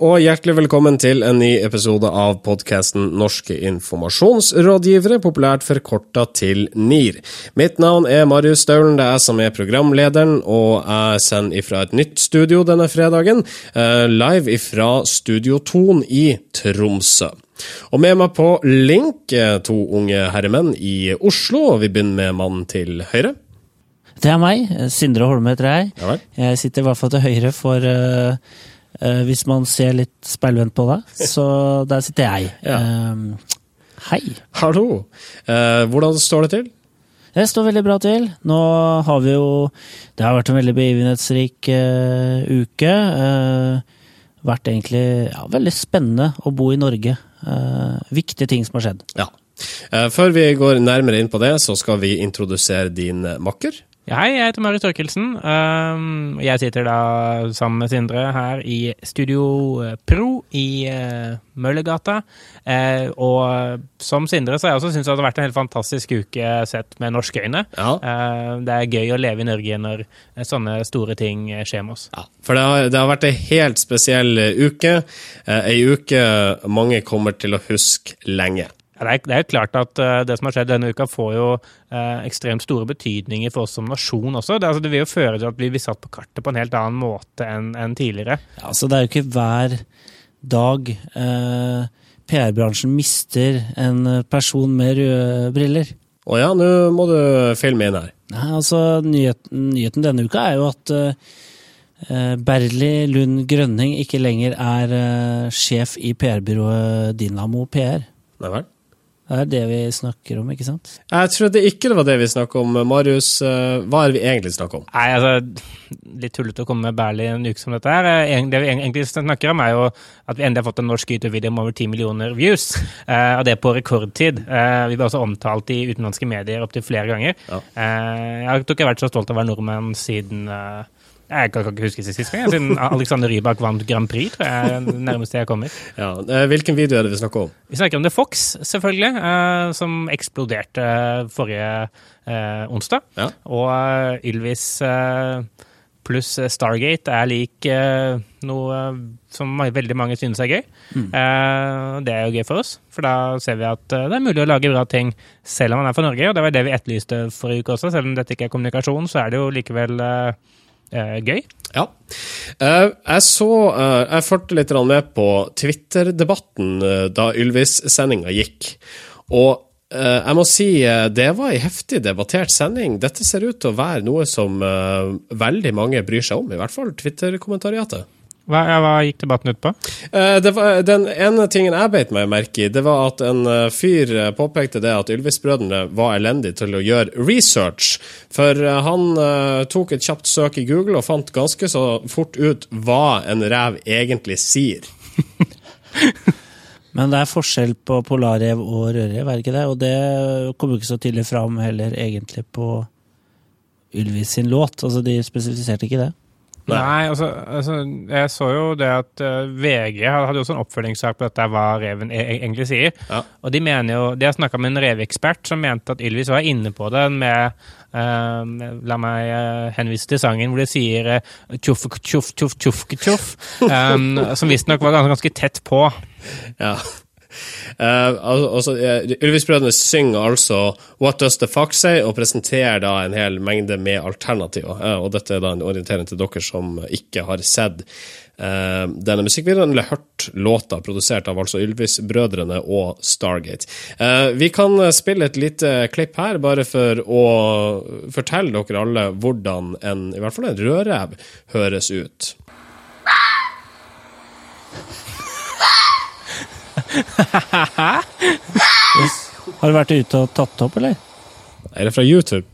Og hjertelig velkommen til en ny episode av podkasten Norske informasjonsrådgivere, populært forkorta til NIR. Mitt navn er Marius Staulen, det er jeg som er programlederen, og jeg sender ifra et nytt studio denne fredagen, eh, live ifra Studio Ton i Tromsø. Og med meg på link eh, to unge herremenn i Oslo, og vi begynner med mannen til høyre. Det er meg. Sindre Holme heter jeg. Ja. Jeg sitter i hvert fall til høyre for uh, uh, Hvis man ser litt speilvendt på deg, så der sitter jeg. Ja. Uh, hei. Hallo. Uh, hvordan står det til? Det står veldig bra til. Nå har vi jo Det har vært en veldig begivenhetsrik uh, uke. Vært egentlig ja, veldig spennende å bo i Norge. Viktige ting som har skjedd. Ja. Eh, Før vi går nærmere inn på det, så skal vi introdusere din eh, makker. Hei, jeg heter Marius Torkelsen. Um, jeg sitter da sammen med Sindre her i Studio eh, Pro i uh, Møllergata. Eh, og som Sindre så har jeg også syntes det har vært en helt fantastisk uke sett med norske øyne. Ja. Eh, det er gøy å leve i Norge når eh, sånne store ting eh, skjer med oss. Ja, for det har, det har vært ei helt spesiell eh, uke. Eh, Ei uke mange kommer til å huske lenge. Det, er, det er jo klart at eh, det som har skjedd denne uka, får jo eh, ekstremt store betydninger for oss som nasjon også. Det, altså, det vil jo føre til at vi blir satt på kartet på en helt annen måte enn en tidligere. Ja, altså, det er jo ikke hver dag eh, PR-bransjen mister en person med røde briller. Å ja, nå må du filme inn her. Nei, altså, nyheten, nyheten denne uka er jo at eh, Berli Lund Grønning ikke lenger er eh, sjef i PR-byrået Dynamo PR. Nei vel? Det er det vi snakker om, ikke sant? Jeg trodde ikke det var det vi snakket om. Marius, eh, hva er det vi egentlig snakker om? Nei, altså, Litt tullete å komme med Berli en uke som dette her. Eh, Det vi egentlig snakker om, er jo at vi endelig har fått en norsk YouTube-video med over 10 millioner views. Eh, og det på rekordtid. Eh, vi ble også omtalt i utenlandske medier opptil flere ganger. Ja. Eh, jeg har ikke vært så stolt av å være nordmenn siden Jeg kan ikke huske sist gang. Siden Alexander Rybak vant Grand Prix, tror jeg nærmest jeg kommer. Ja, eh, hvilken video er det vi snakker om? Vi snakker om The Fox, selvfølgelig, eh, som eksploderte forrige eh, onsdag. Ja. Og Ylvis pluss Stargate er lik noe som veldig mange synes er gøy. Mm. det er jo gøy for oss, for da ser vi at det er mulig å lage bra ting selv om man er fra Norge, og det var det vi etterlyste forrige uke også. Selv om dette ikke er kommunikasjon, så er det jo likevel gøy. Ja. Eh, jeg så eh, Jeg fulgte litt med på Twitter-debatten eh, da Ylvis-sendinga gikk. Og eh, jeg må si eh, det var ei heftig debattert sending. Dette ser ut til å være noe som eh, veldig mange bryr seg om, i hvert fall Twitter-kommentariatet. Hva, ja, hva gikk debatten ut på? Eh, det var, den ene tingen jeg beit meg merke i, det var at en eh, fyr eh, påpekte det at Ylvis-brødrene var elendige til å gjøre research. For eh, han eh, tok et kjapt søk i Google og fant ganske så fort ut hva en rev egentlig sier. Men det er forskjell på polarrev og rødrev, er det ikke det? Og det kommer jo ikke så tydelig fram heller egentlig på Ylvis sin låt. Altså, de spesifiserte ikke det. Nei. Nei, altså, altså jeg så jo det at uh, VG hadde jo også en oppfølgingssak på dette, hva reven e egentlig sier. Ja. Og de mener jo, de har snakka med en reveekspert som mente at Ylvis var inne på det med uh, La meg uh, henvise til sangen hvor de sier eh, tjoff, tjoff, tjoff, tjoff, tjoff, um, som visstnok var ganske, ganske tett på. Ja. Eh, al- altså, eh, Ylvis-brødrene synger altså What Does The Fuck Say? og presenterer da en hel mengde med alternativer. Eh, og dette er da en orientering til dere som ikke har sett eh, denne musikkvideoen, eller hørt låta produsert av altså Ylvis-brødrene og Stargate. Eh, vi kan eh, spille et lite klipp her, bare for å fortelle dere alle hvordan en, i hvert fall en rødrev høres ut. Har du vært ute og tatt det opp, eller? Er det fra YouTube?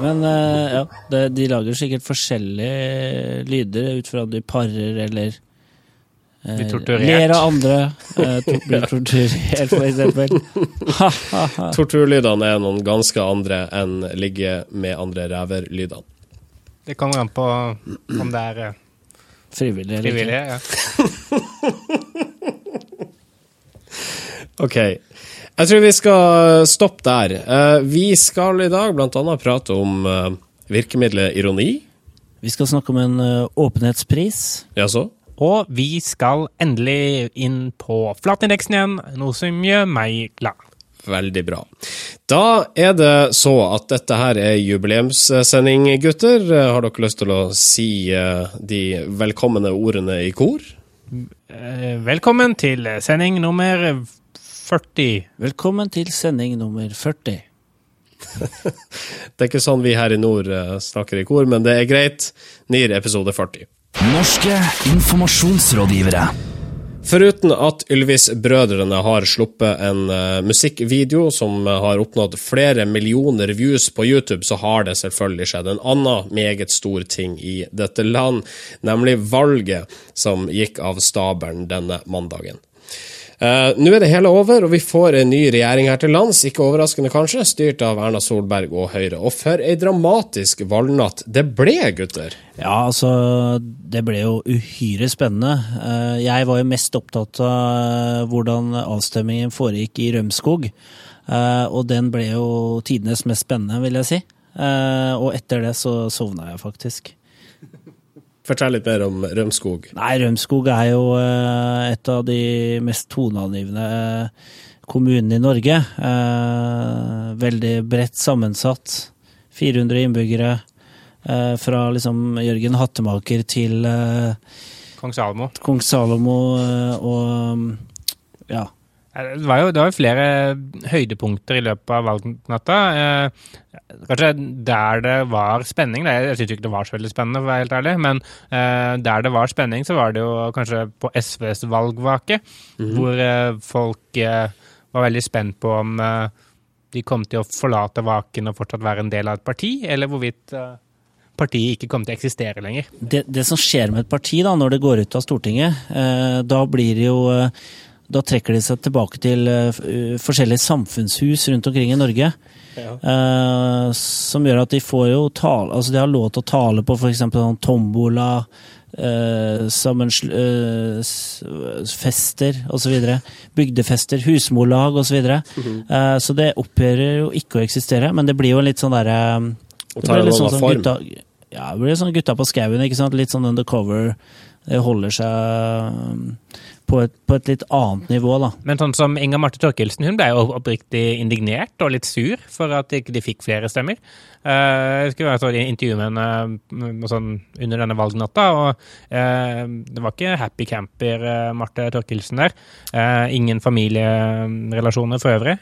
Men eh, ja, det, de lager sikkert forskjellige lyder ut fra om de parer eller eh, Blir torturert. ler av andre. eh, blir torturert, for eksempel. Torturlydene er noen ganske andre enn ligge med andre ræver-lydene. Det kommer an på om det er Frivillig eller frivillig. Ja. Ok. Jeg tror vi skal stoppe der. Eh, vi skal i dag annet prate om eh, virkemidlet ironi. Vi skal snakke om en åpenhetspris. Ja, så? Og vi skal endelig inn på flatindeksen igjen, noe som gjør meg glad. Veldig bra. Da er det så at dette her er jubileumssending, gutter. Har dere lyst til å si uh, de velkomne ordene i kor? Uh, velkommen til sending nummer 40. Velkommen til sending nummer 40. det er ikke sånn vi her i nord uh, snakker i kor, men det er greit. NIR episode 40. Norske informasjonsrådgivere. Foruten at Ylvis-brødrene har sluppet en uh, musikkvideo som har oppnådd flere millioner views på YouTube, så har det selvfølgelig skjedd en annen meget stor ting i dette land, nemlig valget som gikk av stabelen denne mandagen. Uh, Nå er det hele over, og vi får en ny regjering her til lands, ikke overraskende kanskje, styrt av Erna Solberg og Høyre. Og for ei dramatisk valgnatt det ble, gutter! Ja, altså, det ble jo uhyre spennende. Uh, jeg var jo mest opptatt av hvordan avstemmingen foregikk i Rømskog, uh, og den ble jo tidenes mest spennende, vil jeg si. Og etter det så sovna jeg faktisk. Fortell litt mer om Rømskog. Nei, Rømskog er jo eh, et av de mest toneangivende eh, kommunene i Norge. Eh, veldig bredt sammensatt. 400 innbyggere. Fra liksom Jørgen Hattemaker til Kong Salomo. Kong Salomo og ja, det var jo det var flere høydepunkter i løpet av valgnatta. Eh, kanskje der det var spenning Jeg syns ikke det var så veldig spennende, for å være helt ærlig. Men eh, der det var spenning, så var det jo kanskje på SVs valgvake. Mm. Hvor eh, folk eh, var veldig spent på om eh, de kom til å forlate vaken og fortsatt være en del av et parti, eller hvorvidt eh, partiet ikke kommer til å eksistere lenger. Det, det, som skjer med et parti da, når det går ut av Stortinget, da blir det jo da trekker de seg tilbake til uh, forskjellige samfunnshus rundt omkring i Norge. Ja. Uh, som gjør at de får jo tale Altså de har lov til å tale på f.eks. sånn tombola, uh, uh, fester osv. Bygdefester, husmorlag osv. Så, mm -hmm. uh, så det opphører jo ikke å eksistere, men det blir jo litt sånn derre Det blir litt sånn, sånn gutta, ja, det blir sånn gutta på skauen, ikke sant? Litt sånn undercover. Det holder seg på et, på et, litt annet nivå, da. Men sånn som Inga Marte Thorkildsen, hun ble jo oppriktig indignert og litt sur for at de ikke fikk flere stemmer. Uh, jeg skulle være i intervju med henne sånn, under denne valgnatta, og eh, det var ikke happy camper uh, Marte Thorkildsen der. ingen familierelasjoner for øvrig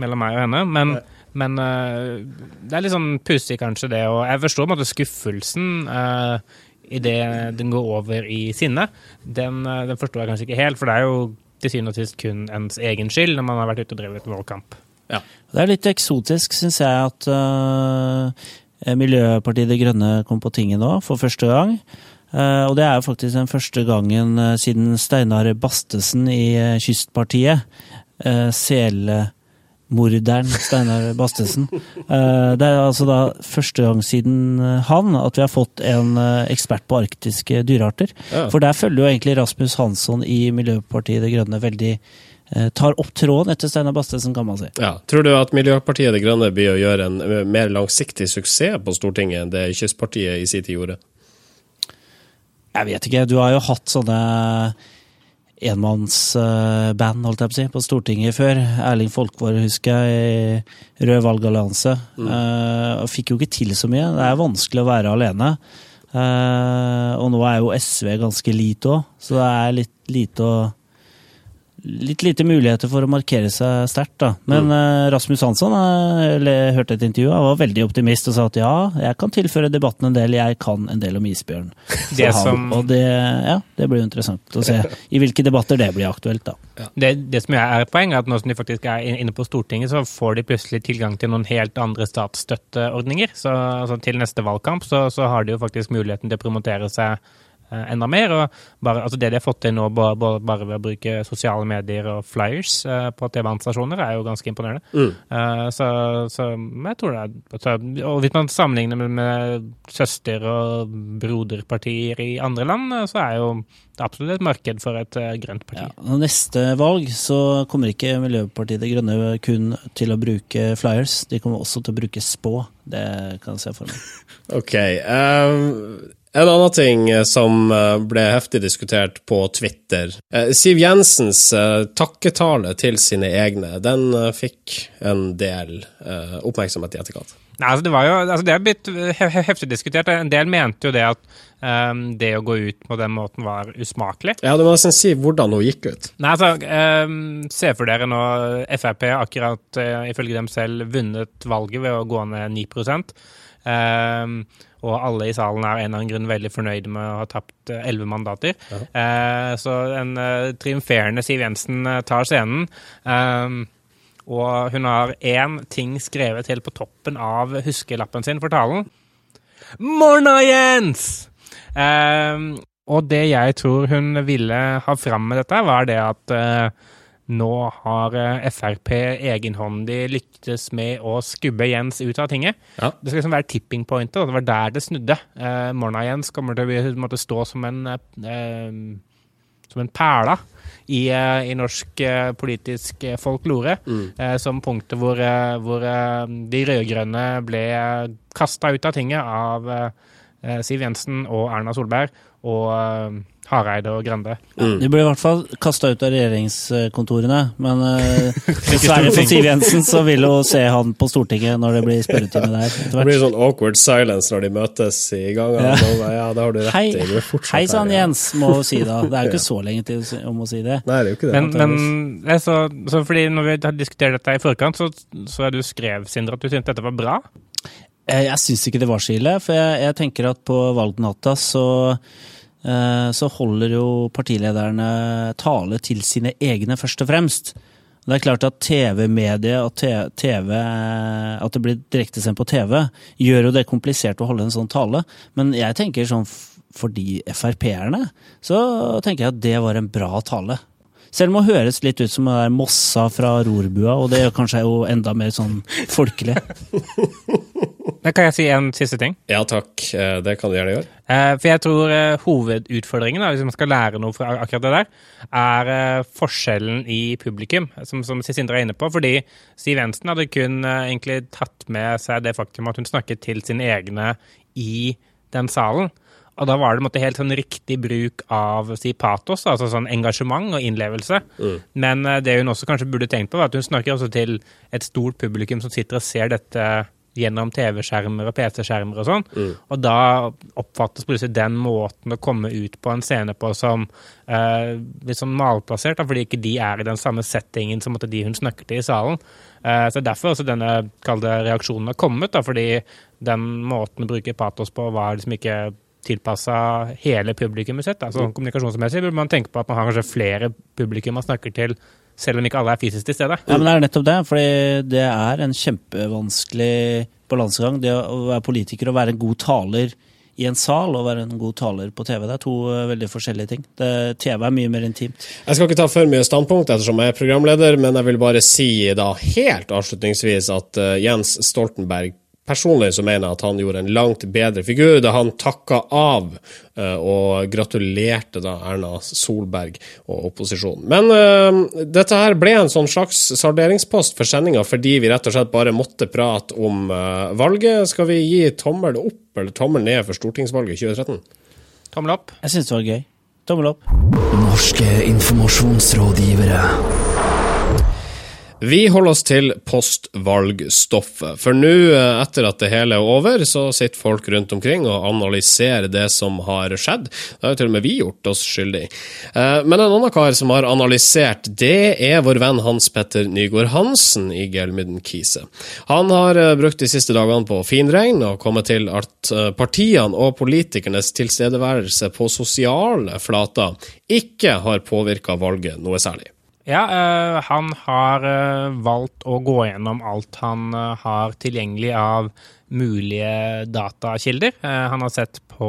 mellom meg og henne. men men uh, det er litt sånn pussig, kanskje, det. Og jeg forstår på en måte skuffelsen idet den går over i sinne, den, eh, den, forstår jeg kanskje ikke helt. For det er jo til syvende og sist kun ens egen skyld når man har vært ute og drevet valgkamp. Ja. Det er litt eksotisk, syns jeg, at uh, Miljøpartiet De Grønne kom på tinget nå, for første gang. Uh, og det er jo faktisk den første gangen uh, siden Steinar Bastesen i Kystpartiet, Sele morderen Steinar Bastesen. Eh, det er altså da første gang siden eh, han at vi har fått en eh, ekspert på arktiske dyrearter. Ja. For der følger jo egentlig Rasmus Hansson i Miljøpartiet De Grønne veldig tar opp tråden etter Steinar Bastesen, kan man si. Ja. Tror du at Miljøpartiet De Grønne blir å gjøre en mer langsiktig suksess på Stortinget enn det Kystpartiet i sin tid gjorde? Jeg vet ikke. Du har jo hatt sånne enmannsband, holdt jeg på å si, på Stortinget før. Erling Folkvår, husker jeg, i Rød valgallianse. Mm. Uh, fikk jo ikke til så mye. Det er vanskelig å være alene. Uh, og nå er jo SV ganske lite òg, så det er litt lite å litt lite muligheter for å markere seg sterkt, da. Men mm. Rasmus Hansson jeg hørte et intervju, han var veldig optimist og sa at ja, jeg kan tilføre debatten en del, jeg kan en del om isbjørn. Det han, som... Og det, ja, det blir jo interessant å se i hvilke debatter det blir aktuelt, da. Ja. Det, det, som er et poeng, er at nå som de faktisk er inne på Stortinget, så får de plutselig tilgang til noen helt andre statsstøtteordninger. Så altså, til neste valgkamp så, så har de jo faktisk muligheten til å promotere seg eh, enda mer. og bare, altså Det de har fått til nå bare, bare, bare ved å bruke sosiale medier og flyers uh, på TV-anstasjoner, er jo ganske imponerende. Eh, så, så jeg tror det er altså, Og hvis man sammenligner med, med søster- og broderpartier i andre land, eh, så er jo det absolutt et marked for et uh, grønt parti. Ja, neste valg så kommer ikke Miljøpartiet De Grønne kun til å bruke flyers, de kommer også til å bruke spå. Det kan jeg se for meg. Ok. ehm, en annen ting eh, som eh, ble heftig diskutert på Twitter. Eh, Siv Jensens takketale til sine egne, den fikk en del oppmerksomhet i etterkant. Nei, altså det var jo, altså det er blitt he- he- heftig diskutert. En del mente jo det at um, det å gå ut på den måten var usmakelig. Ja, Du må nesten si hvordan hun gikk ut. Nei, altså, um, Se for dere nå Frp akkurat uh, ifølge dem selv vunnet valget ved å gå ned 9 Ehm, og alle i salen er av en eller annen grunn veldig fornøyde med å ha tapt elleve 11 mandater. Eh, så en eh, triumferende Siv Jensen eh, tar scenen. Ehm, og hun har én ting skrevet helt på toppen av huskelappen sin for talen. Morna, Jens! Ehm, og det jeg tror hun ville ha fram med dette, var det at eh, nå har eh, Frp egenhåndig lyktes med å skubbe Jens ut av tinget. Ja. Det skal liksom være tipping pointet, og det var der det snudde. Eh, Morna Jens kommer til å måtte stå som en eh, som en perla i, eh, i norsk eh, politisk folklore, folklore. Eh, som punktet hvor, hvor de rød-grønne ble kasta ut av tinget av eh, Siv Jensen og Erna Solberg og Hareide og Grande. De ble i hvert fall kasta ut av regjeringskontorene, men uh, dessverre for Siv Jensen så vil hun se han på Stortinget når det blir spørretime der Det blir sånn awkward silence når de møtes i gang. Ja. Da, ja, det har du rett Hei, i. Du er hei sann, ja. Jens, må hun si da. Det er jo ikke så lenge til om å si det. Nei, det er jo ikke det. Men, men eh, så, så fordi når vi har diskutert dette i forkant, så, så er du skrev, Sindre, at du syntes dette var bra. Eh, Jeg syns ikke det var så ille, for jeg, jeg tenker at på valgnatta så eh, så holder jo partilederne tale til sine egne, først og fremst. Det er klart at TV-mediet og TV, at det blir direktesendt på TV, gjør jo det komplisert å holde en sånn tale. Men jeg tenker sånn for de Frp-erne, så tenker jeg at det var en bra tale. Selv om det høres litt ut som det er Mossa fra Rorbua, og det gjør kanskje jo enda mer sånn folkelig. Men kan jeg si en siste ting? Ja takk, eh, det kan du gjerne gjøre. Eh, for jeg tror eh, hovedutfordringen, da, hvis man skal lære noe fra akkurat det der, er forskjellen i publikum, som, som Sindre er inne på. Fordi Siv Jensen hadde kun egentlig tatt med seg det faktum at hun snakket til sine egne i den salen. Og da var det måtte, helt sånn riktig bruk av si, patos, altså sånn engasjement og innlevelse. Men eh, det hun også kanskje burde tenkt på, var at hun snakker også til et stort publikum som sitter og ser dette gjennom TV-skjermer og PC-skjermer og sånn. Og da oppfattes plutselig den måten å komme ut på en scene på som uh, litt sånn malplassert, da, fordi ikke de er i den samme settingen som de hun snakker til i salen. Uh, så derfor også denne kalde reaksjonen har kommet, da, fordi den måten å bruke patos på var liksom ikke tilpassa hele publikummet sitt. Altså, kommunikasjonsmessig burde man tenke på at man har kanskje flere publikum man snakker til, selv om ikke alle er fysisk til stede. Ja, men det er nettopp det. for det er en kjempevanskelig balansegang. Det å være politiker og være en god taler i en sal og være en god taler på TV. Det er to eh, veldig forskjellige ting. Det, TV er mye mer intimt. Jeg skal ikke ta for mye standpunkt ettersom jeg er programleder, men jeg vil bare si da helt avslutningsvis at eh, Jens Stoltenberg Personlig så mener jeg at han gjorde en langt bedre figur da han takka av eh, og gratulerte da Erna Solberg og opposisjonen. Men uh, dette her ble en sånn slags salderingspost for sendinga fordi vi rett og slett bare måtte prate om uh, valget. Skal vi gi tommel opp eller tommel ned for stortingsvalget 2013? Tommel opp. Jeg syns det var gøy. Tommel opp. Norske informasjonsrådgivere. Vi holder oss til postvalgstoffet. For nå, eh, etter at det hele er over, så sitter folk rundt omkring og analyserer det som har skjedd. Det har jo til og med vi gjort oss skyldig. Eh, Men en annen kar som har analysert, det er vår venn Hans Petter Nygaard Hansen i Gelmyden Kise. Han har eh, brukt de siste dagene på finregn og kommet til at partiene og politikernes tilstedeværelse på sosiale flater ikke har påvirka valget noe særlig. Ja, øh, han har øh, valgt å gå gjennom alt han øh, har tilgjengelig av mulige datakilder. Han har sett på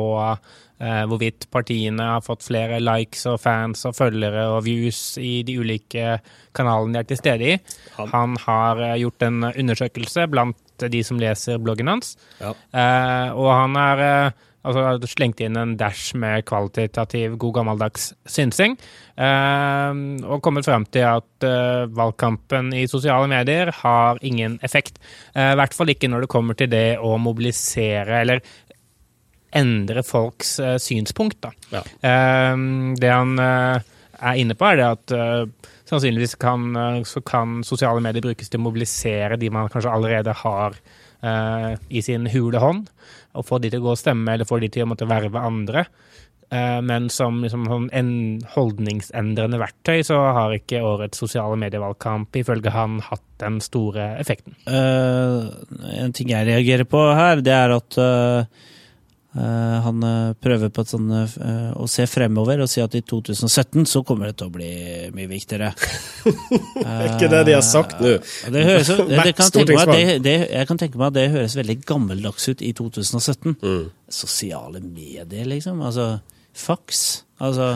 hvorvidt partiene har fått flere likes og fans og følgere og views i de ulike kanalene de er til stede i. Han- Han har gjort en undersøkelse blant de som leser bloggen hans. Ja. Og han er altså, slengte inn en dash med kvalitativ, god gammeldags synsing. Eh, og kommet frem til at eh, valgkampen i sosiale medier har ingen effekt. Eh, I hvert fall ikke når det kommer til det å mobilisere eller endre folks eh, synspunkt. Da. Ja. Eh, det han er inne på, er det at sannsynligvis kan, så kan sosiale medier brukes til å mobilisere de man kanskje allerede har i sin hule hånd, og få de til å gå og stemme, eller få de til å måtte verve andre. Eh, men som liksom, sånn en holdningsendrende verktøy, så har ikke årets sosiale medievalgkamp ifølge han hatt den store effekten. Uh, en ting jeg reagerer på her, det er at eh, han eh, prøver på et sånn, eh, å se fremover og si at i 2017 så kommer det til å bli mye viktigere. Er ikke det de har sagt nå? Det høres, det, det kan tenke meg, det, det, jeg kan tenke meg at det høres veldig gammeldags ut i 2017. Mm. Sosiale medier, liksom. Altså, fax. Altså,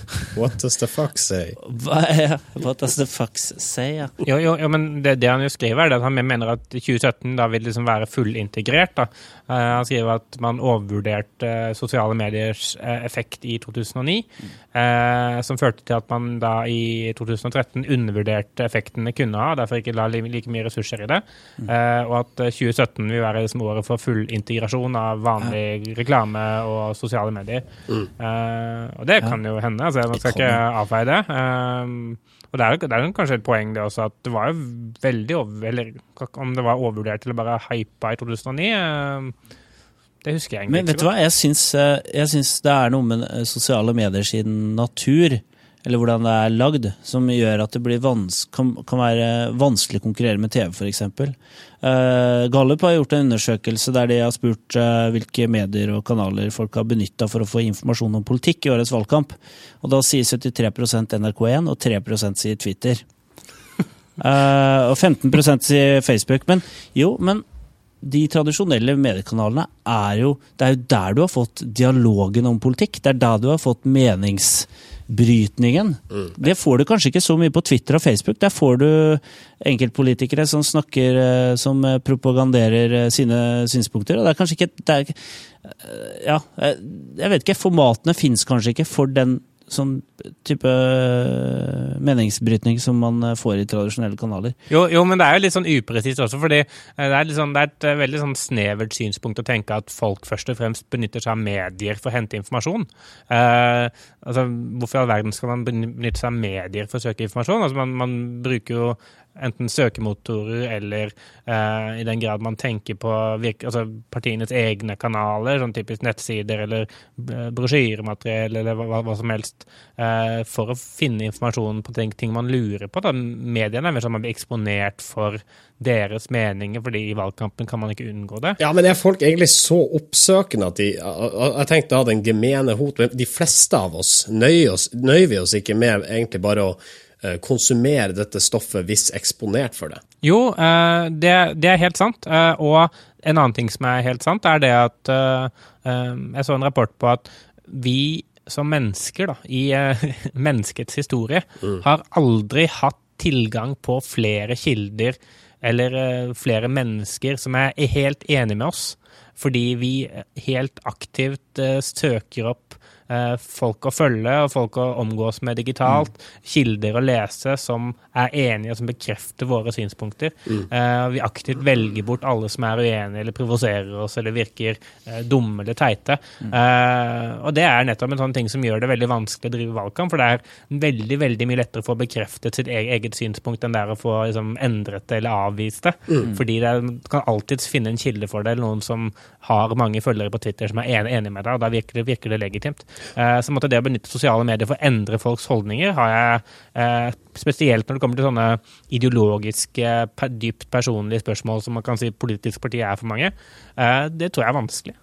What does the fuck say? er, what does the fuck say? Ja? Jo, jo, jo men det, det han jo skriver, er at han mener at 2017 da vil liksom være fullintegrert. Da. Eh, han skriver at man overvurderte eh, sosiale mediers eh, effekt i 2009, eh, som førte til at man da i 2013 undervurderte effekten det kunne ha, derfor ikke la like mye ressurser i det. Eh, og at eh, 2017 vil være liksom året for full integrasjon av vanlig reklame og sosiale medier. Eh, og det kan jo hende, altså man skal ikke avfeie det. Og det er, det er kanskje et poeng det også, at det var jo veldig over... Eller om det var overvurdert eller bare hypa i 2009, eh, det husker jeg egentlig ikke. Men vet du hva, jeg syns, eh, jeg syns det er noe med eh, sosiale medier sin natur, eller hvordan det er lagd, som gjør at det blir vans kan, være vanskelig å konkurrere med TV, f.eks. Uh, Gallup har gjort en undersøkelse der de har spurt uh, hvilke medier og kanaler folk har benytta for å få informasjon om politikk i årets valgkamp. Og da sier 73% NRK1, og 3% sier Twitter. Uh, og 15% sier Facebook. Men jo, men de tradisjonelle mediekanalene er jo Det er jo der du har fått dialogen om politikk. Det er der du har fått meningsbrytningen. Det får du kanskje ikke så mye på Twitter og Facebook. Der får du enkeltpolitikere som snakker eh, Som eh, propaganderer eh, sine synspunkter. Og det er kanskje ikke det er, Ja, jeg vet ikke. Formatene fins kanskje ikke for den sånn type eh, meningsbrytning som man eh, får i tradisjonelle kanaler. Jo, jo, men det er jo litt sånn upresist også, fordi eh, det er, sånn, det er et veldig sånn snevert synspunkt å tenke at folk først og fremst benytter seg av medier for å hente informasjon. Eh, altså, hvorfor i all verden skal man benytte seg av medier for å søke informasjon? Altså, man, man bruker jo enten søkemotorer eller eh, i den grad man tenker på virke, altså partienes egne kanaler, sånn typisk nettsider eller eh, brosjyremateriell eller hva, hva som helst, eh, for å finne informasjon på ting, ting man lurer på. Da. Mediene er mer sånn man blir eksponert for deres meninger, fordi i valgkampen kan man ikke unngå det. Ja, men er folk egentlig så oppsøkende at de Jeg tenkte da den gemene hot, de fleste av oss nøyer, oss nøyer vi oss ikke med egentlig bare å konsumere dette stoffet hvis eksponert for det. Jo, eh, det, det er helt sant. Eh, og en annen ting som er helt sant, er det at eh, eh, Jeg så en rapport på at vi som mennesker da, i eh, menneskets historie har aldri hatt tilgang på flere kilder eller eh, flere mennesker som er helt enige med oss, fordi vi helt aktivt eh, søker opp eh, folk å følge og folk å omgås med digitalt, kilder å lese som er enige og som bekrefter våre synspunkter. Eh, vi aktivt velger bort alle som er uenige eller provoserer oss eller virker eh, dumme eller teite. Eh, og det er nettopp en sånn ting som gjør det veldig vanskelig å drive valgkamp, for det er veldig veldig mye lettere å få bekreftet sitt e- eget synspunkt enn det er å få liksom, endret det eller avvist det. Fordi det er, kan alltids finne en kilde for det, eller noen som har mange følgere på Twitter som er enig med deg, og da virker det, virker det legitimt. Eh, så måtte det å benytte sosiale medier for å endre folks holdninger, har jeg eh, spesielt når det kommer til sånne ideologiske, dypt personlige spørsmål som man kan si politisk parti er for mange, eh, det tror jeg er vanskelig.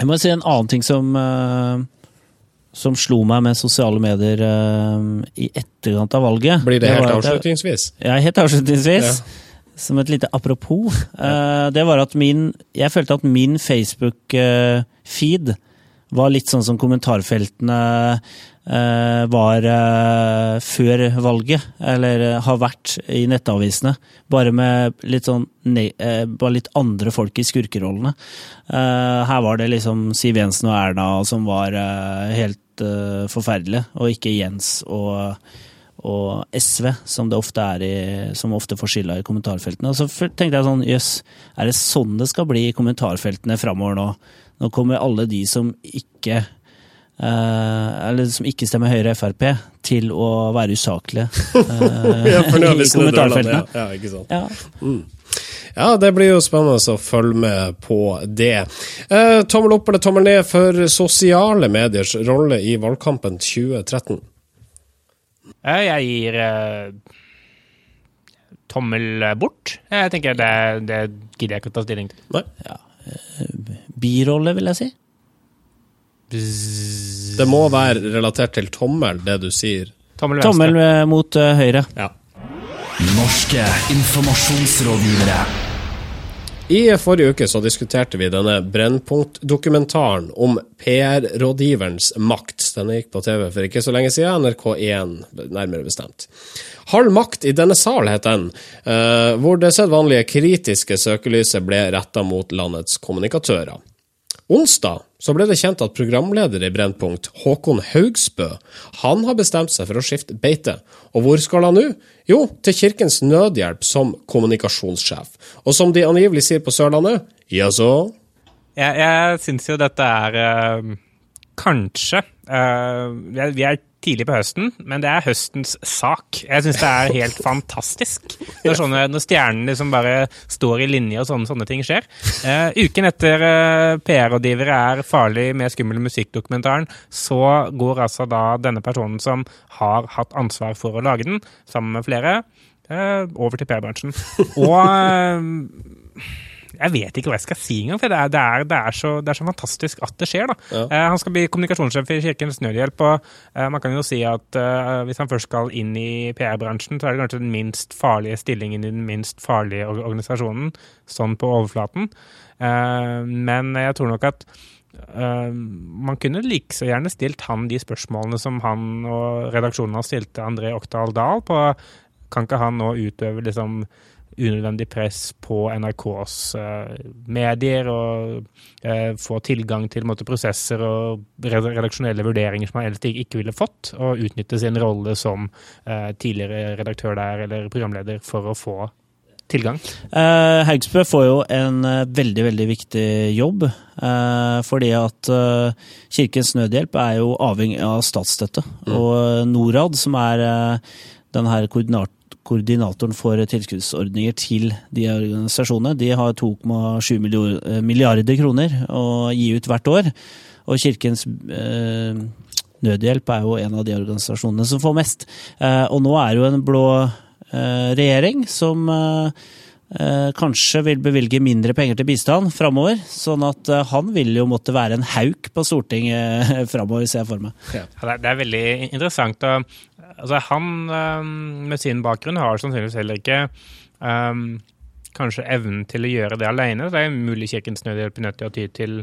Jeg må si en annen ting som, som slo meg med sosiale medier i etterkant av valget Blir det helt at jeg- avslutningsvis? Ja, helt avslutningsvis. Ja. Som et lite apropos. eh, det var at min Jeg følte at min Facebook-feed var litt sånn som kommentarfeltene eh, var eh, før valget, eller eh, har vært i nettavisene. Bare med litt sånn ne eh, Bare litt andre folk i skurkerollene. Eh, her var det liksom Siv Jensen og Erna som var eh, helt forferdelige, og ikke Jens og og SV, som det ofte er i, som ofte får skylda i kommentarfeltene. Og så tenkte jeg sånn, jøss, er det sånn det skal bli i kommentarfeltene framover nå? Nå kommer alle de som ikke Uh, eller som ikke stemmer Høyre og Frp, til å være usaklige uh, Ja, i kommentarfeltene. Ja, ja, ikke sant. Ja. Ja, det blir jo spennende å følge med på det. Uh, tommel opp eller tommel ned for sosiale mediers rolle i valgkampen 2013? Eh, Jeg gir tommel bort. Jeg tenker det, det gidder jeg ikke å ta stilling til. Nei. Birolle, vil jeg si. Det må være relatert til tommel, det du sier. Tommel. Tommel eh, mot uh, høyre. Ja. Norske informasjonsrådgivere. I forrige uke så diskuterte vi denne Brennpunkt-dokumentaren om PR-rådgiverens makt. Denne gikk på TV for ikke så lenge siden, NRK1 nærmere bestemt. Halv makt i denne sal, het den, eh, hvor det sedvanlige kritiske søkelyset ble retta mot landets kommunikatører. Onsdag så ble det kjent at programleder i Brennpunkt, Håkon Haugsbø, han har bestemt seg for å skifte beite. Og hvor skal han nå? Jo, til Kirkens Nødhjelp som kommunikasjonssjef. Og som de angivelig sier på Sørlandet, jaså? Jeg, jeg syns jo dette er øh, kanskje eh, vi er- tidlig på høsten, men det er høstens sak. Jeg syns det er helt fantastisk når, sånne, når stjernene liksom bare står i linje og sånne, sånne ting skjer. Uh, uken etter uh, PR-rådgivere er farlig med skummel musikk-dokumentaren, så går altså da denne personen som har hatt ansvar for å lage den, sammen med flere, uh, over til PR-bransjen. Og eh, jeg vet ikke hva jeg skal si engang, for det er, det, er, det, er så, det er så fantastisk at det skjer. Ja. Eh, han skal bli kommunikasjonssjef i Kirkens Nødhjelp, og eh, man kan jo si at eh, hvis han først skal inn i PR-bransjen, så er det kanskje den minst farlige stillingen i den minst farlige organisasjonen, sånn på overflaten. Eh, men jeg tror nok at Uh, man kunne like så gjerne stilt han de spørsmålene som han og redaksjonen har stilt til André Oktal Dahl på kan ikke han nå utøve liksom unødvendig press på NRKs eh, medier og eh, få tilgang til måte, prosesser og redaksjonelle vurderinger som han ellers ikke ville fått, og utnytte sin rolle som eh, tidligere redaktør der eller programleder for å få tilgang. Eh, Haugsbø får jo en veldig, veldig viktig jobb. eh, fordi at Kirkens Nødhjelp er jo avhengig av statsstøtte. Og eh, Norad, som er den her koordinat koordinatoren for tilskuddsordninger til de organisasjonene, de har 2,7 eh, milliarder kroner å gi ut hvert år. Og Kirkens eh, Nødhjelp er jo en av de organisasjonene som får mest. Eh, og nå er det jo en blå eh, regjering som eh, eh, kanskje vil bevilge mindre penger til bistand framover. Sånn at han vil jo måtte være en hauk på Stortinget framover, ser jeg for meg. Ja, det er veldig interessant. Og, altså, han med sin bakgrunn har sannsynligvis heller ikke um, kanskje evnen til å gjøre det alene. Det er mulig Kirkens Nødhjelp er nødt til å ty til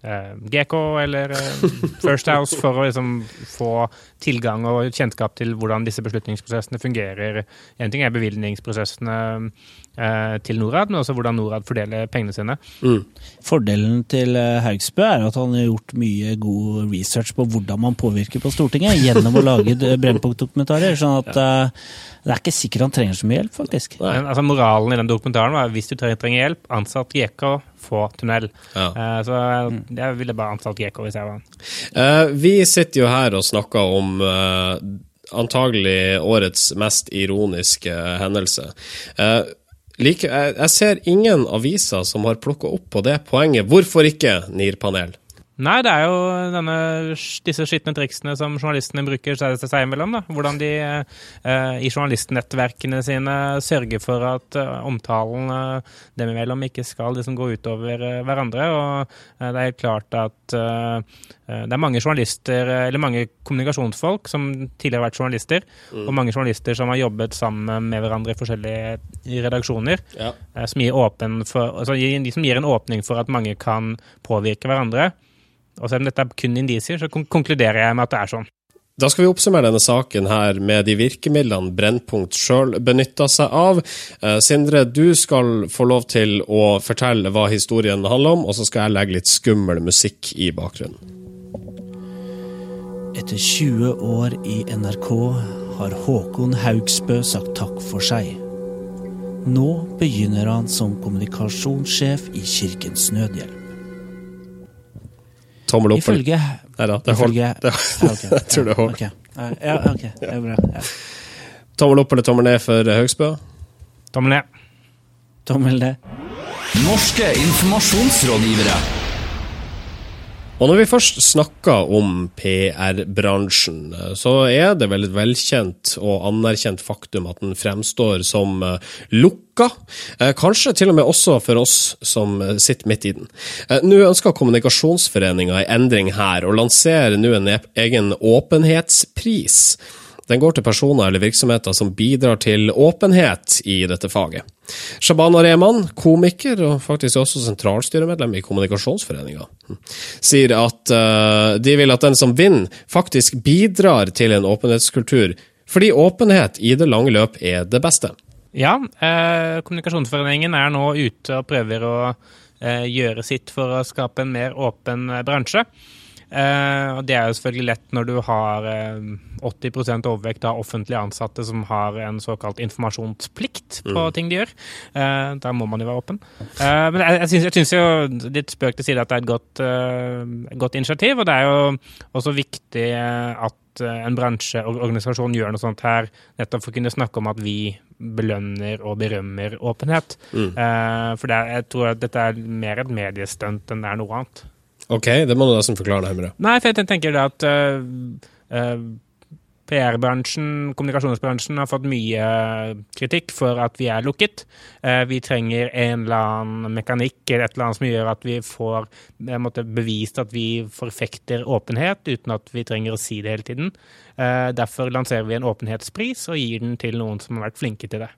GK eller øh, First House for å liksom, få tilgang og kjennskap til hvordan disse beslutningsprosessene fungerer. En ting er bevilgningsprosessene øh, til Norad, men også hvordan Norad fordeler pengene sine. Fordelen til eh, Haugsbø er at han har gjort mye god research på hvordan man påvirker på Stortinget gjennom å lage Brennpunkt-dokumentarer. sånn at eh, det er ikke sikkert han trenger så mye hjelp, faktisk. Men, altså, moralen i den dokumentaren var at hvis du trenger hjelp, ansatt GK, få tunnel. Ja. Uh, så jeg ville bare ansatt GK hvis jeg var han. Uh, vi sitter jo her og snakker om uh, antagelig årets mest ironiske hendelse. Uh, like, jeg, jeg ser ingen aviser som har plukka opp på det poenget. Hvorfor ikke NIR-panel? Nei, det er jo denne, disse skitne triksene som journalistene bruker seg, seg imellom. Da. Hvordan de eh, i journalistnettverkene sine sørger for at eh, omtalen eh, dem imellom ikke skal liksom, gå utover eh, hverandre. Og eh, det er helt klart at eh, det er mange journalister, eller mange kommunikasjonsfolk som tidligere har vært journalister, og mange journalister som har jobbet sammen med hverandre i forskjellige redaksjoner, Ja. eh, som, gir åpen for, altså, som gir en åpning for at mange kan påvirke hverandre. Og selv om dette er kun indisier, så konkluderer jeg med at det er sånn. Da skal vi oppsummere denne saken her med de virkemidlene Brennpunkt sjøl benytta seg av. Eh, Sindre, du skal få lov til å fortelle hva historien handler om, og så skal jeg legge litt skummel musikk i bakgrunnen. Etter 20 år i NRK har Håkon Haugsbø sagt takk for seg. Nå begynner han som kommunikasjonssjef i Kirkens Nødhjelp. Tommel opp. Ifølge Nei da, det holder. Ifølge Ja, ok. Jeg tror det holder. Ok. Ja, ok. Det er bra. Ja. Tommel opp eller tommel ned for Høgsbø? Tommel ned. Tommel ned. Norske informasjonsrådgivere. Og når vi først snakker om PR-bransjen, så er det vel et velkjent og anerkjent faktum at den fremstår som eh, lukka. Eh, Kanskje til og med også for oss som sitter midt i den. Eh, Nå ønsker Kommunikasjonsforeninga en endring her, og lanserer nå en egen åpenhetspris. Den går til personer eller virksomheter som bidrar til åpenhet i dette faget. Shabana Rehman, komiker og faktisk også sentralstyremedlem i Kommunikasjonsforeninga, sier at eh, de vil at den som vinner, faktisk bidrar til en åpenhetskultur, fordi åpenhet i det lange løp er det beste. Ja, eh, Kommunikasjonsforeningen er nå ute og prøver å eh, gjøre sitt for å skape en mer åpen bransje. Eh, og Det er jo selvfølgelig lett når du har eh, 80 overvekt av offentlige ansatte som har en såkalt informasjonsplikt på ting de gjør. Eh, da må man jo være åpen. Eh, men jeg, jeg, syns, jo litt spøk til side at det er et godt, eh, godt initiativ, og det er jo også viktig eh, at eh, en bransje organisasjon gjør noe sånt her, nettopp for å kunne snakke om at vi belønner og berømmer åpenhet. Eh, for det er, jeg tror at dette er mer et mediestunt enn det er noe annet. Ok, det må du nesten forklare nærmere. Nei, for jeg tenker det at uh, uh, PR-bransjen, kommunikasjonsbransjen, har fått mye kritikk for at vi er lukket. Uh, vi trenger en eller annen mekanikk eller et eller annet som gjør at vi får eh, måtte, bevist at vi forfekter åpenhet, uten at vi trenger å si det hele tiden. Eh, derfor lanserer vi en åpenhetspris og gir den til noen som har vært flinke til det.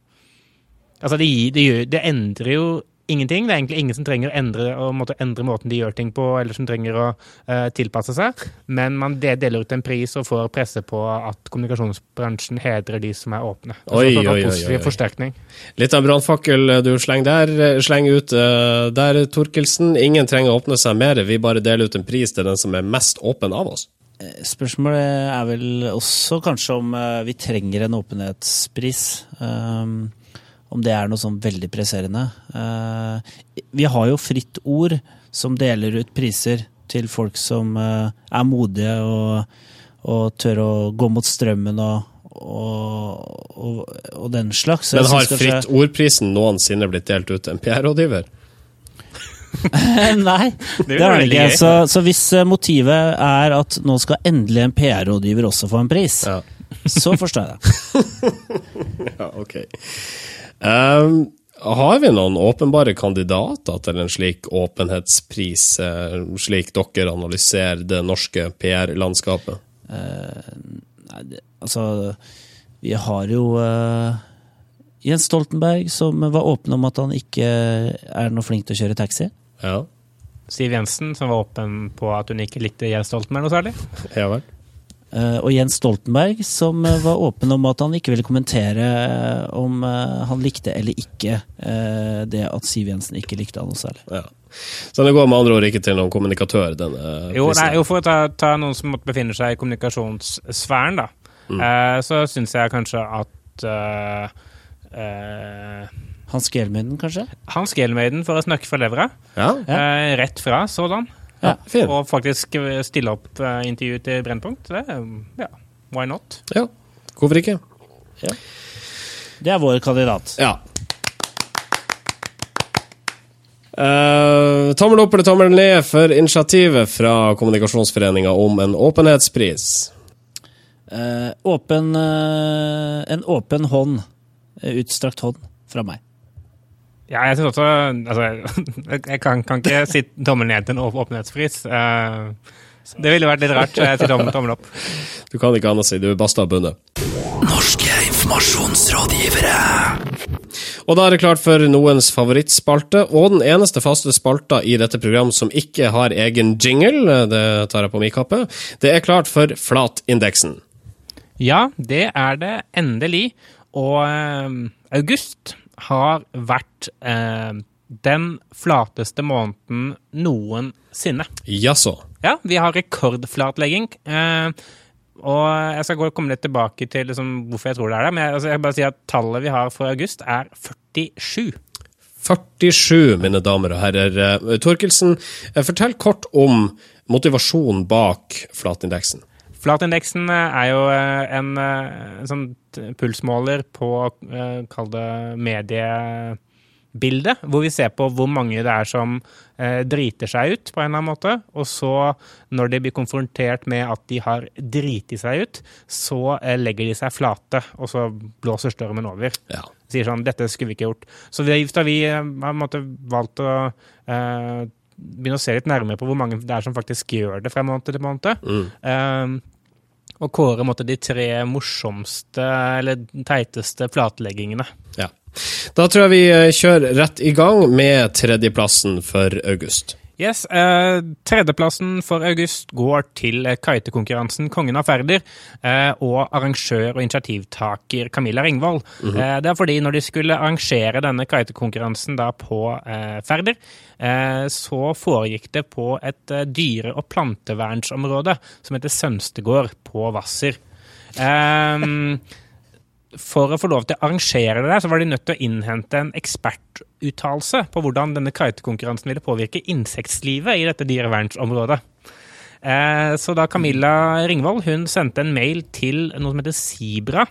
Altså, det, gir, det, gjør, det endrer jo ingenting. Det er egentlig ingen som trenger å endre, å måtte endre måten de gjør ting på, eller som trenger å uh, tilpasse seg. Men man deler ut en pris og får presse på at kommunikasjonsbransjen hedrer de som er åpne. Oi, var oi, oi, oi, oi. forsterkning. Litt av brannfakkel du slenger der, eh, slenger ut uh, der, Torkelsen. Ingen trenger å åpne seg mer, vi bare deler ut en pris til den som er mest åpen av oss. Spørsmålet er vel også kanskje om eh, vi trenger en åpenhetspris. Um, om det er noe sånn veldig presserende. Eh, vi har jo Fritt Ord, som deler ut priser til folk som eh, er modige og, og tør å gå mot strømmen og, og, og, og den slags. Men har Fritt Ord-prisen noensinne blitt delt ut til en PR-rådgiver? Nei, Det det er det ikke. Så, så hvis eh, motivet er at nå skal endelig en PR-rådgiver også få en pris, Ja. så forstår jeg det. Ja, ok. Ehm, har vi noen åpenbare kandidater til en slik åpenhetspris, eh, slik dere analyserer det norske PR-landskapet? Nei, det, altså, vi har jo uh, Jens Stoltenberg, som var åpen om at han ikke er noe flink til å kjøre taxi. Ja, Siv Jensen, som var åpen på at hun ikke likte Jens Stoltenberg noe særlig. ja vel. Eh, og Jens Stoltenberg, som eh, var åpen om at han ikke ville kommentere eh, om han likte eller ikke eh, det at Siv Jensen ikke likte han noe særlig. Ja. Så det går med andre ord ikke til noen kommunikatør, denne Jo, nei, jo for å ta, ta noen som måtte befinne seg i kommunikasjonssfæren, da, eh, så syns jeg kanskje at eh, eh, Hans Gelmeiden, kanskje? Hans Gelmeiden for å snakke fra levra. Ja, Eh, rett fra sådan. Ja. Og faktisk stille opp eh, intervju til Brennpunkt. Det, ja, why not? Ja, hvorfor ikke? Det er vår kandidat. Ja. Uh, tommel opp eller tommel ned for initiativet fra Kommunikasjonsforeninga om en åpenhetspris. Uh, åpen uh, En åpen hånd. Utstrakt hånd fra meg. Ja, jeg synes også altså, Jeg kan, kan ikke si tommel ned til en åp- åpenhetspris. Eh, det ville vært litt rart, så jeg sier tommel, tommel opp. Du kan ikke annet si, du er basta bundet. Norske informasjonsrådgivere. Og da er det klart for noens favorittspalte, og den eneste faste spalta i dette programmet som ikke har egen jingle, det tar jeg på min kappe, det er klart for Flatindeksen. Ja, det er det endelig. Og eh, august har vært eh, den flateste måneden noensinne. Jaså. Ja, vi har rekordflatlegging. Eh, og jeg skal gå, komme litt tilbake til liksom, hvorfor jeg tror det er det. Men jeg, altså, jeg bare si at tallet vi har for august, er 47. 47, mine damer og herrer. Eh, Torkelsen, eh, fortell kort om motivasjonen bak flatindeksen. Flatindeksen eh, er jo eh, en, eh, en sånn pulsmåler på, kall det mediebildet, hvor vi ser på hvor mange det er som driter seg ut på en eller annen måte. Og så, når de blir konfrontert med at de har driti seg ut, så legger de seg flate, og så blåser stormen over. Ja. Sier sånn 'Dette skulle vi ikke gjort'. Så vi, da vi har valgt å eh, begynne å se litt nærmere på hvor mange det er som faktisk gjør det fra måned til måned. Eh, og kåre måtte, de tre morsomste eller teiteste flatleggingene. ja. Da tror jeg vi eh, kjører rett i gang med tredjeplassen for august. Yes, eh, Tredjeplassen for august går til eh, kitekonkurransen Kongen av Færder eh, og arrangør og initiativtaker Camilla Ringvold. eh, det er fordi når de skulle arrangere denne kitekonkurransen da på eh, Færder, eh, så foregikk det på et dyre- og plantevernsområde som heter Sønstegård på Hvasser. Eh, for å få lov til å arrangere det der, så var de nødt til å innhente en ekspertuttalelse på hvordan denne kitekonkurransen ville påvirke insektlivet i dette dyrevernsområdet. Eh, så da Camilla Ringvold hun sendte en mail til noe som heter Sibra,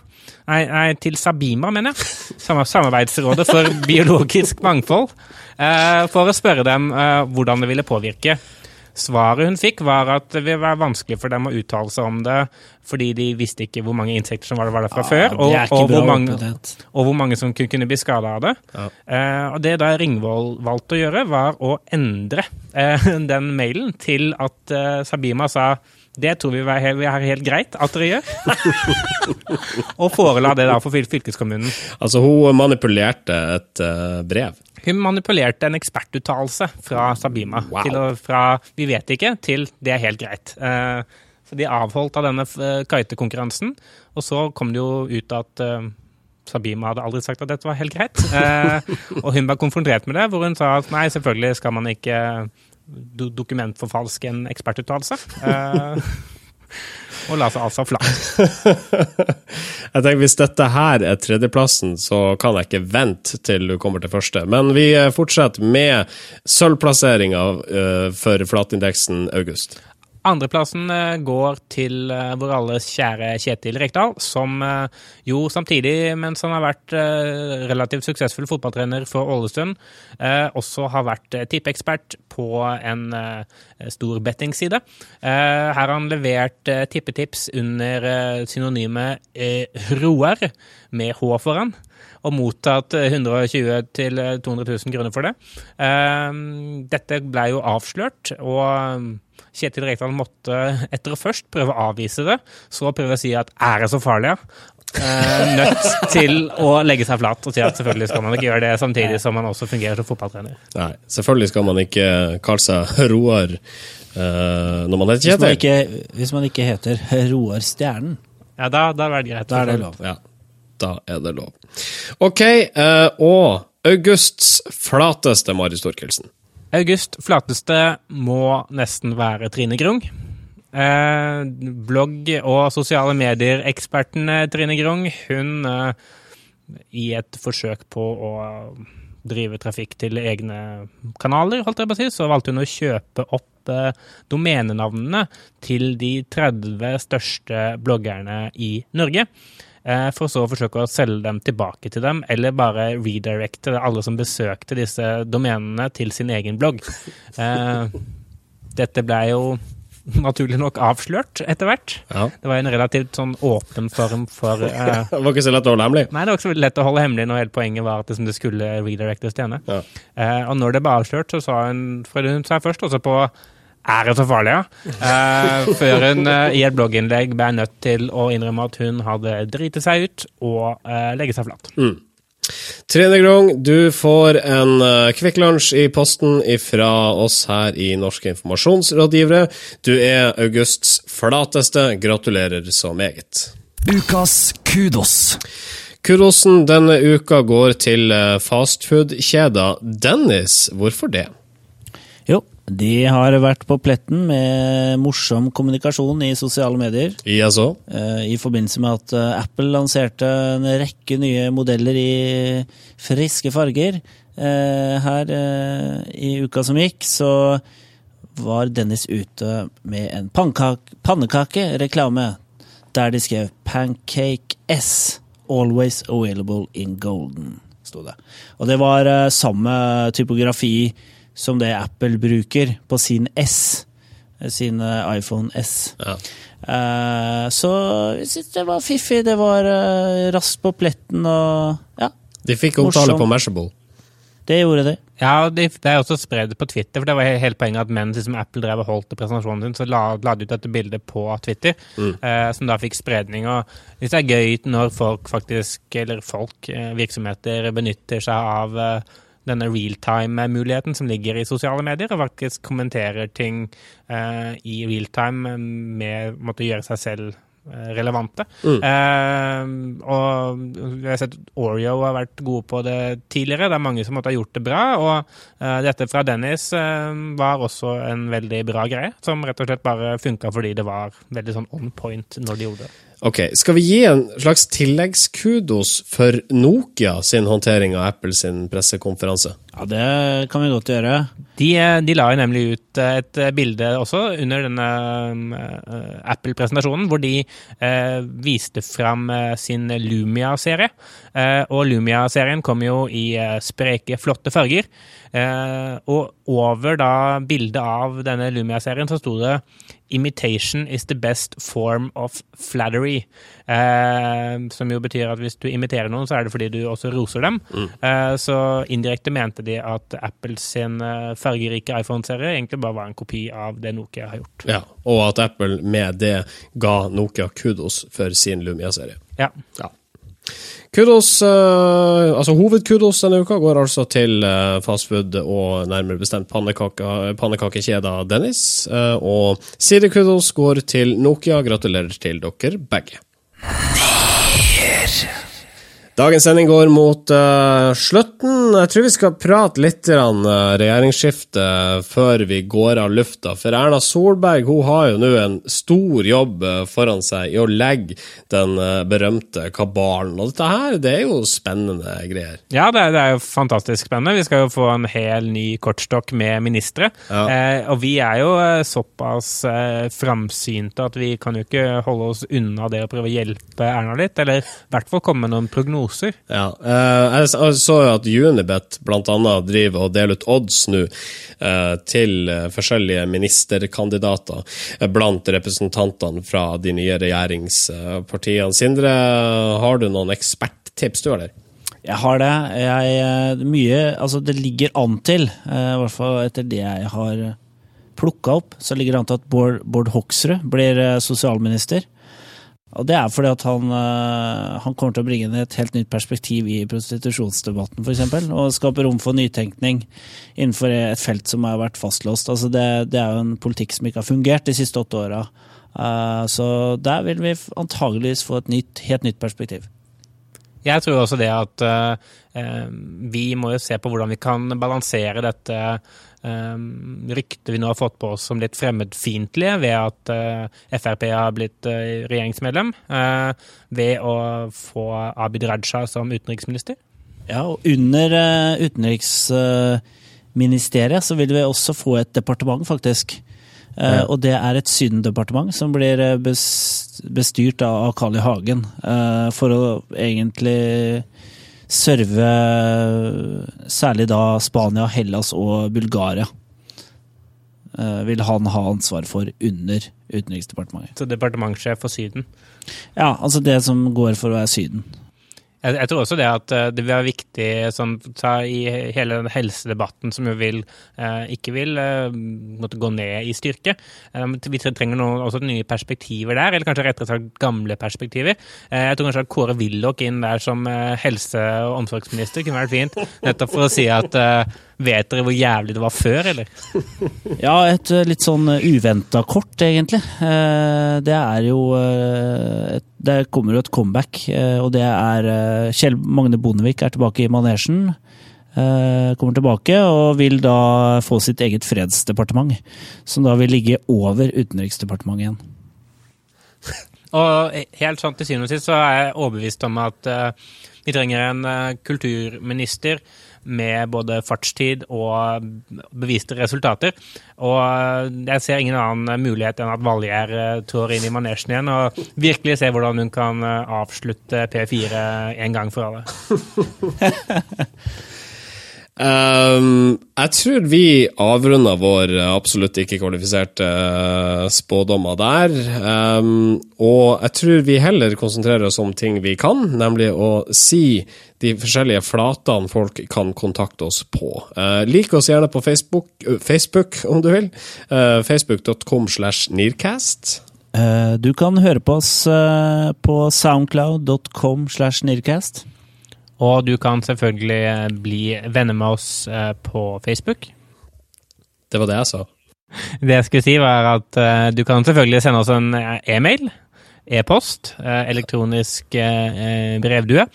nei, nei til Sabima, mener jeg, Samarbeidsrådet for biologisk mangfold, eh, for å spørre dem eh, hvordan det ville påvirke. Svaret hun fikk, var at det ville være vanskelig for dem å uttale seg om det, fordi de visste ikke hvor mange insekter som var der, fra der fra før, og, og, hvor mange, og hvor mange som kunne, kunne bli skada av det. Ja. Eh, og det da Ringvold valgte å gjøre, var å endre eh, den mailen til at eh, Sabima sa det tror vi er helt, helt greit at dere gjør. og forela det da for fylkeskommunen. Altså, hun manipulerte et eh, brev. Hun manipulerte en ekspertuttalelse fra Sabima. Wow. Til fra 'vi vet ikke' til 'det er helt greit'. Eh, så de avholdt av denne eh, kitekonkurransen, og så kom det jo ut at eh, Sabima hadde aldri sagt at dette var helt greit. Eh, og hun ble konfrontert med det, hvor hun sa at nei, selvfølgelig skal man ikke do dokumentforfalske en ekspertuttalelse. Eh, og la seg altså flat. Jeg tenker Hvis dette her er tredjeplassen, så kan jeg ikke vente til du kommer til første. Men vi eh, fortsetter med sølvplasseringa uh, for flatindeksen august. Andreplassen eh, går til eh, vår alles kjære Kjetil Rekdal, som eh, jo samtidig, mens han har vært relativt suksessfull fotballtrener for Ålesund, også har vært tippeekspert på en stor bettingside. Her har han levert tippetips under synonymet Roar, med H foran og mottatt eh, 120 000-200 000 kroner for det. Eh, Dette ble jo avslørt, og eh, Kjetil Rekdal måtte etter å først prøve å avvise det, så prøve å si at er det så farlig, ja? Eh, nødt til å legge seg flat og si at selvfølgelig skal man ikke gjøre det samtidig som man også fungerer som fotballtrener. Nei, selvfølgelig skal man ikke kalle seg Roar eh, når man heter Hvis man, Kjetil. ikke, hvis man ikke heter Roar Stjernen, Ja, da, da er det greit. da er det lov. Ja, da er det lov. Ok, eh, og augusts flateste Mari Storkelsen. August flateste må nesten være Trine Grung. Eh, blogg- og sosiale medier-eksperten eh, Trine Grung, hun eh, i et forsøk på å drive trafikk til egne kanaler, holdt jeg på å si, så valgte hun å kjøpe opp eh, domenenavnene til de 30 største bloggerne i Norge. Eh, for så å forsøke å selge dem tilbake til dem, eller bare redirecte alle som besøkte disse domenene, til sin egen blogg. Eh, dette ble jo naturlig nok avslørt etter hvert. Ja. Det var en relativt sånn åpen form for uh, Det var ikke så lett å holde hemmelig. Nei, det var ikke så lett å holde hemmelig når hele poenget var at det, som det skulle redirectes til henne. Ja. Uh, og når det ble avslørt, så sa hun Hun sa først også på er det så farlig, ja? Eh, før hun eh, i et blogginnlegg ble nødt til å innrømme at hun hadde driti seg ut og eh, legge seg flat. Trine Grong, du får en uh, Kvikk Lunsj i posten fra oss her i Norske informasjonsrådgivere. Du er Augusts flateste. Gratulerer så meget. Ukas kudos. Kudosen denne uka går til uh, fastfood-kjeda Dennis. Hvorfor det? De har vært på pletten med morsom kommunikasjon i sosiale medier. Jaså? eh, I forbindelse med at eh, Apple lanserte en rekke nye modeller i friske farger. Eh, Her i uka som gikk, så var Dennis ute med en pannekakereklame der de skrev 'Pancake S. Always available in golden'. Sto det. Og det var samme typografi som det Apple bruker på sin S. eh, Sin eh, iPhone S. Ja. Uh, så jeg synes det var fiffig, det var uh, raskt på pletten og Ja, De fikk omtale på Mashable. det gjorde de. Ja, det, det er også spredd på Twitter, for det var he- hele poenget at mens liksom, Apple drev og holdt presentasjonen sin, så la, la de ut dette bildet på Twitter, eh, som da fikk spredning. Og hvis det er gøy når folk faktisk, eller folk, eh, virksomheter, benytter seg av eh, denne realtime-muligheten som ligger i sosiale medier, og faktisk kommenterer ting eh, i realtime med å gjøre seg selv relevante. relevante. Uh, og vi har sett Oreo har vært gode på det tidligere. Det er mange som måtte ha gjort det bra. Og uh, dette fra Dennis uh, var også en veldig bra greie, som rett og slett bare funka fordi det var veldig sånn on point når de gjorde det. Ok, Skal vi gi en slags tilleggskudos for Nokia sin håndtering av Apple sin pressekonferanse? Ja, det kan vi godt gjøre. De, eh, de la jo nemlig ut eh, et eh, bilde også under denne Apple-presentasjonen, hvor de eh, viste fram sin Lumia-serie. Eh, og Lumia-serien kom jo i spreke, flotte farger. Eh, og over da bildet av denne Lumia-serien så sto det 'Imitation is the best form of flattery'. Eh, som jo betyr at hvis du imiterer noen, så er det fordi du også roser dem. Eh, så indirekte mente de at Apples sin fargerike iPhone-serie egentlig bare var en kopi av det Nokia har gjort. Ja, Og at Apple med det ga Nokia kudos for sin Lumia-serie. Ja. Ja. Kudos, uh, altså Hovedkudos denne uka går altså til uh, fastfood og nærmere bestemt pannekaka- pannekakekjeda Dennis. Uh, og sidekudos går til Nokia. Gratulerer til dere begge. Dagens sending går mot uh, slutten. Jeg tror vi skal prate litt om uh, regjeringsskifte før vi går av lufta. For Erna Solberg hun har jo nå en stor jobb eh, foran seg i å legge den uh, berømte kabalen. Og dette her, det er jo spennende greier. Ja, det er, det er jo fantastisk spennende. Vi skal jo få en hel ny kortstokk med ministre. Ja. Eh, og vi er jo eh, såpass eh, framsynte at vi kan jo ikke holde oss unna det å prøve å hjelpe Erna litt, eller i hvert fall komme med noen prognoser. Ja, eh, jeg så at Unibet annet driver og deler ut odds nå eh, til eh, forskjellige ministerkandidater blant representantene fra de nye regjeringspartiene. Sindre, har du noen eksperttips du har der? Jeg har det. Jeg, mye, altså det ligger an til, i hvert fall etter det jeg har plukka opp, så ligger det an til at Bård, Bård Hoksrud blir sosialminister. Og det er fordi at han, eh, han kommer til å bringe inn et helt nytt perspektiv i prostitusjonsdebatten, f.eks. Og skape rom for nytenkning innenfor et felt som har vært fastlåst. Altså det, det er jo en politikk som ikke har fungert de siste åtte åra. Eh, Så der vil vi antageligvis få et nytt, helt nytt perspektiv. Jeg tror også det at eh, eh, vi må jo se på hvordan vi kan balansere dette eh, ryktet vi nå har fått på oss som litt fremmedfiendtlige ved at eh, Frp har blitt eh, regjeringsmedlem, eh, ved å få Abid Raja som utenriksminister. Ja, og under utenriksministeriet så vil vi også få et departement, faktisk. Ja. Og det er et Syden-departement som blir bes bestyrt av Carl I. Hagen eh, for å egentlig serve særlig da Spania, Hellas og Bulgaria. Eh, vil han ha ansvar for under Utenriksdepartementet. Så departementssjef for Syden. Ja, altså det som går for å være Syden. Jeg, jeg tror også det at eh, det vil være viktig sånn, ta i hele den helsedebatten som jo vil, eh, ikke vil eh, måtte gå ned i styrke. Eh, vi trenger noen, også nye perspektiver der, eller kanskje rettere sagt gamle perspektiver. Eh, jeg tror kanskje at Kåre Willoch inn der som eh, helse- og omsorgsminister kunne vært fint. Nettopp for å si at eh, vet dere hvor jævlig det var før, eller? Ja, et litt sånn uventa kort, egentlig. Eh, Det er jo eh, Det kommer jo et comeback, eh, og det er eh, Kjell Magne Bondevik er tilbake i manesjen. eh, Kommer tilbake og vil da få sitt eget fredsdepartement, som da vil ligge over Utenriksdepartementet igjen. Og helt sånn til syvende og sist så er jeg overbevist om at vi trenger en kulturminister med både fartstid og beviste resultater. Og eh, jeg ser ingen annen mulighet enn at Valgjerd eh, trår inn i manesjen igjen og virkelig ser hvordan hun kan eh, avslutte P4 en gang for alle. Um, jeg tror vi avrunder vår absolutt ikke kvalifiserte eh, spådommer der. Um, og jeg tror vi heller konsentrerer oss om ting vi kan, nemlig å si de forskjellige flatene folk kan kontakte oss på. Uh, lik oss gjerne på Facebook, uh, Facebook om du vil. Uh, Facebook.com slash Nearcast. Eh, Du kan høre på oss på soundcloud.com slash nearcast. Og du kan selvfølgelig bli venner med oss på Facebook. Det var det jeg sa. Det jeg skulle si, var at du kan selvfølgelig sende oss en e-mail, e-post, eh, elektronisk eh, eh, brevdue,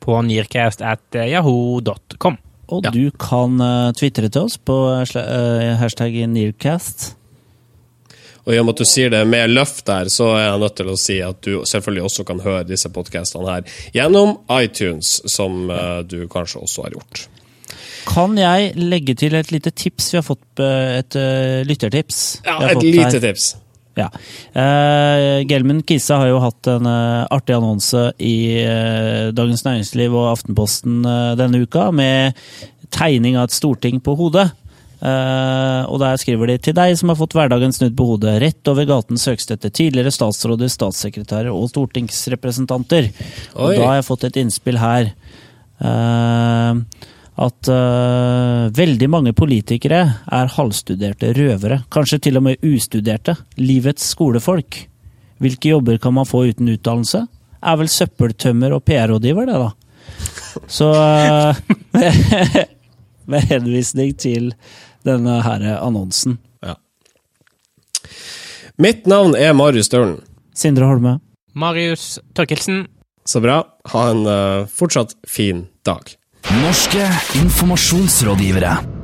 på nearcast at yahoo.com. Og Ja. du kan tvitre til oss på hashtag nearcast. Og i og med at du sier det med løft der, så er jeg nødt til å si at du selvfølgelig også kan høre disse podkastene her gjennom iTunes, som du kanskje også har gjort. Kan jeg legge til et lite tips? Vi har fått et lyttertips. Ja, et lite her. tips. Ja. Eh, Gelmund Kisa har jo hatt en eh, artig annonse i eh, Dagens Næringsliv og Aftenposten denne uka, med tegning av et storting på hodet. Eh, og der skriver de til deg som har fått hverdagen snudd på hodet. Rett over gaten etter tidligere statsråder, statssekretærer og stortingsrepresentanter. Og da har jeg fått et innspill her. eh, at uh, veldig mange politikere er halvstuderte røvere. Kanskje til og med ustuderte. Livets skolefolk. Hvilke jobber kan man få uten utdannelse? Er vel søppeltømmer og PR-rådgiver, det, da. Så uh, Med henvisning til denne her annonsen. Ja. Mitt navn er Marius Stølen. Sindre Holme. Marius Torkelsen. Så bra. Ha en uh, fortsatt fin dag. Norske informasjonsrådgivere.